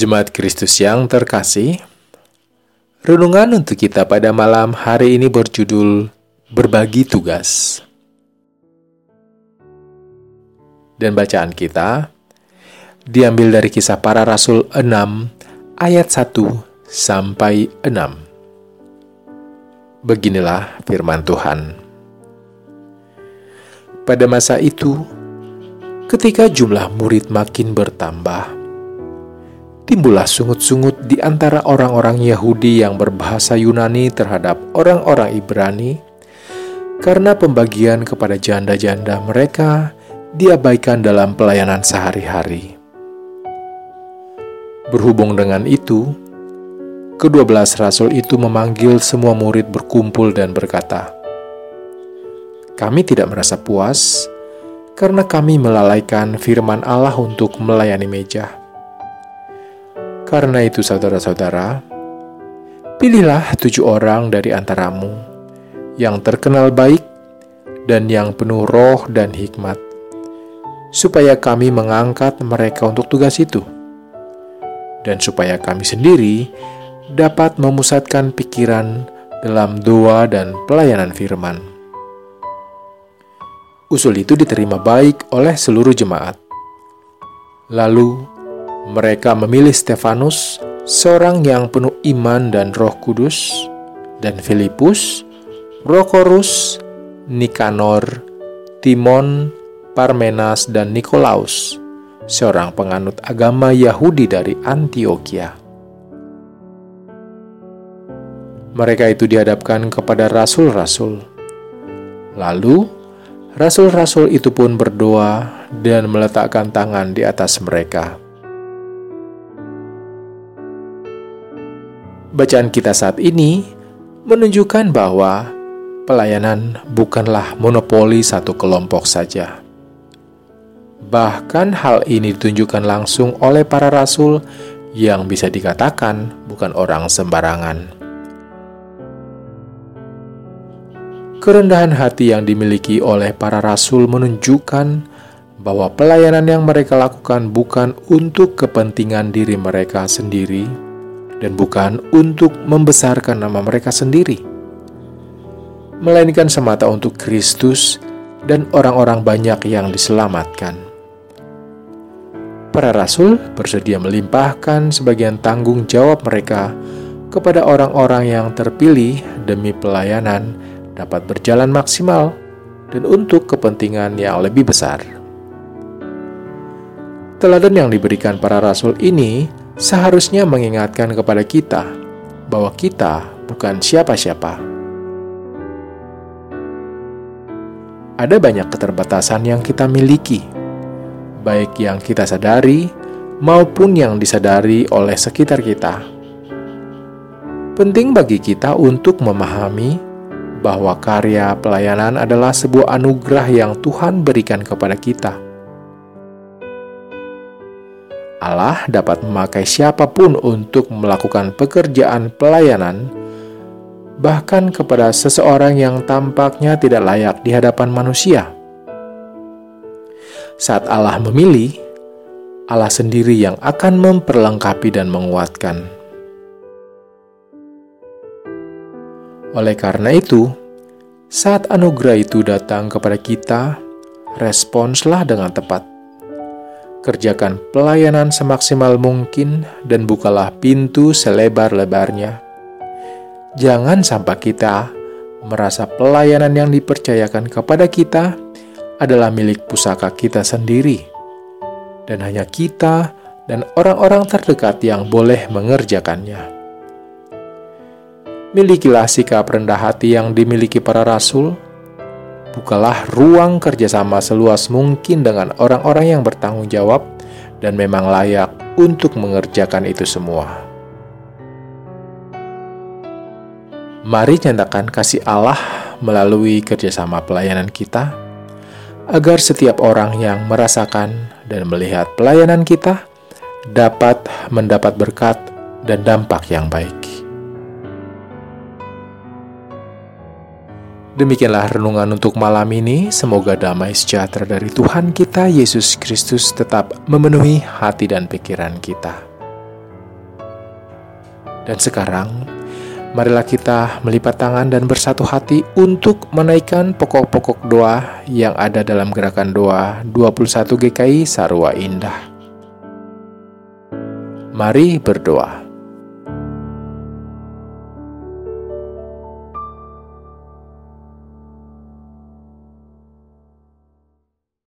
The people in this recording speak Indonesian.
Jemaat Kristus yang terkasih, renungan untuk kita pada malam hari ini berjudul Berbagi Tugas. Dan bacaan kita diambil dari kisah para rasul 6 ayat 1 sampai 6. Beginilah firman Tuhan. Pada masa itu, ketika jumlah murid makin bertambah, timbullah sungut-sungut di antara orang-orang Yahudi yang berbahasa Yunani terhadap orang-orang Ibrani, karena pembagian kepada janda-janda mereka diabaikan dalam pelayanan sehari-hari. Berhubung dengan itu, kedua belas rasul itu memanggil semua murid berkumpul dan berkata, "Kami tidak merasa puas karena kami melalaikan firman Allah untuk melayani meja." Karena itu, saudara-saudara, pilihlah tujuh orang dari antaramu yang terkenal baik dan yang penuh roh dan hikmat, supaya kami mengangkat mereka untuk tugas itu, dan supaya kami sendiri dapat memusatkan pikiran dalam doa dan pelayanan firman. Usul itu diterima baik oleh seluruh jemaat. Lalu mereka memilih Stefanus, seorang yang penuh iman dan roh kudus, dan Filipus, Prokorus, Nikanor, Timon, Parmenas, dan Nikolaus, seorang penganut agama Yahudi dari Antioquia. Mereka itu dihadapkan kepada rasul-rasul. Lalu, rasul-rasul itu pun berdoa dan meletakkan tangan di atas mereka. Bacaan kita saat ini menunjukkan bahwa pelayanan bukanlah monopoli satu kelompok saja. Bahkan hal ini ditunjukkan langsung oleh para rasul yang bisa dikatakan bukan orang sembarangan. Kerendahan hati yang dimiliki oleh para rasul menunjukkan bahwa pelayanan yang mereka lakukan bukan untuk kepentingan diri mereka sendiri dan bukan untuk membesarkan nama mereka sendiri, melainkan semata untuk Kristus dan orang-orang banyak yang diselamatkan. Para rasul bersedia melimpahkan sebagian tanggung jawab mereka kepada orang-orang yang terpilih demi pelayanan dapat berjalan maksimal dan untuk kepentingan yang lebih besar. Teladan yang diberikan para rasul ini seharusnya mengingatkan kepada kita bahwa kita bukan siapa-siapa. Ada banyak keterbatasan yang kita miliki, baik yang kita sadari maupun yang disadari oleh sekitar kita. Penting bagi kita untuk memahami bahwa karya pelayanan adalah sebuah anugerah yang Tuhan berikan kepada kita Allah dapat memakai siapa pun untuk melakukan pekerjaan pelayanan, bahkan kepada seseorang yang tampaknya tidak layak di hadapan manusia. Saat Allah memilih, Allah sendiri yang akan memperlengkapi dan menguatkan. Oleh karena itu, saat anugerah itu datang kepada kita, responslah dengan tepat kerjakan pelayanan semaksimal mungkin dan bukalah pintu selebar-lebarnya. Jangan sampai kita merasa pelayanan yang dipercayakan kepada kita adalah milik pusaka kita sendiri, dan hanya kita dan orang-orang terdekat yang boleh mengerjakannya. Milikilah sikap rendah hati yang dimiliki para rasul bukalah ruang kerjasama seluas mungkin dengan orang-orang yang bertanggung jawab dan memang layak untuk mengerjakan itu semua. Mari nyatakan kasih Allah melalui kerjasama pelayanan kita, agar setiap orang yang merasakan dan melihat pelayanan kita dapat mendapat berkat dan dampak yang baik. Demikianlah renungan untuk malam ini. Semoga damai sejahtera dari Tuhan kita Yesus Kristus tetap memenuhi hati dan pikiran kita. Dan sekarang, marilah kita melipat tangan dan bersatu hati untuk menaikkan pokok-pokok doa yang ada dalam gerakan doa 21 GKI Sarwa Indah. Mari berdoa.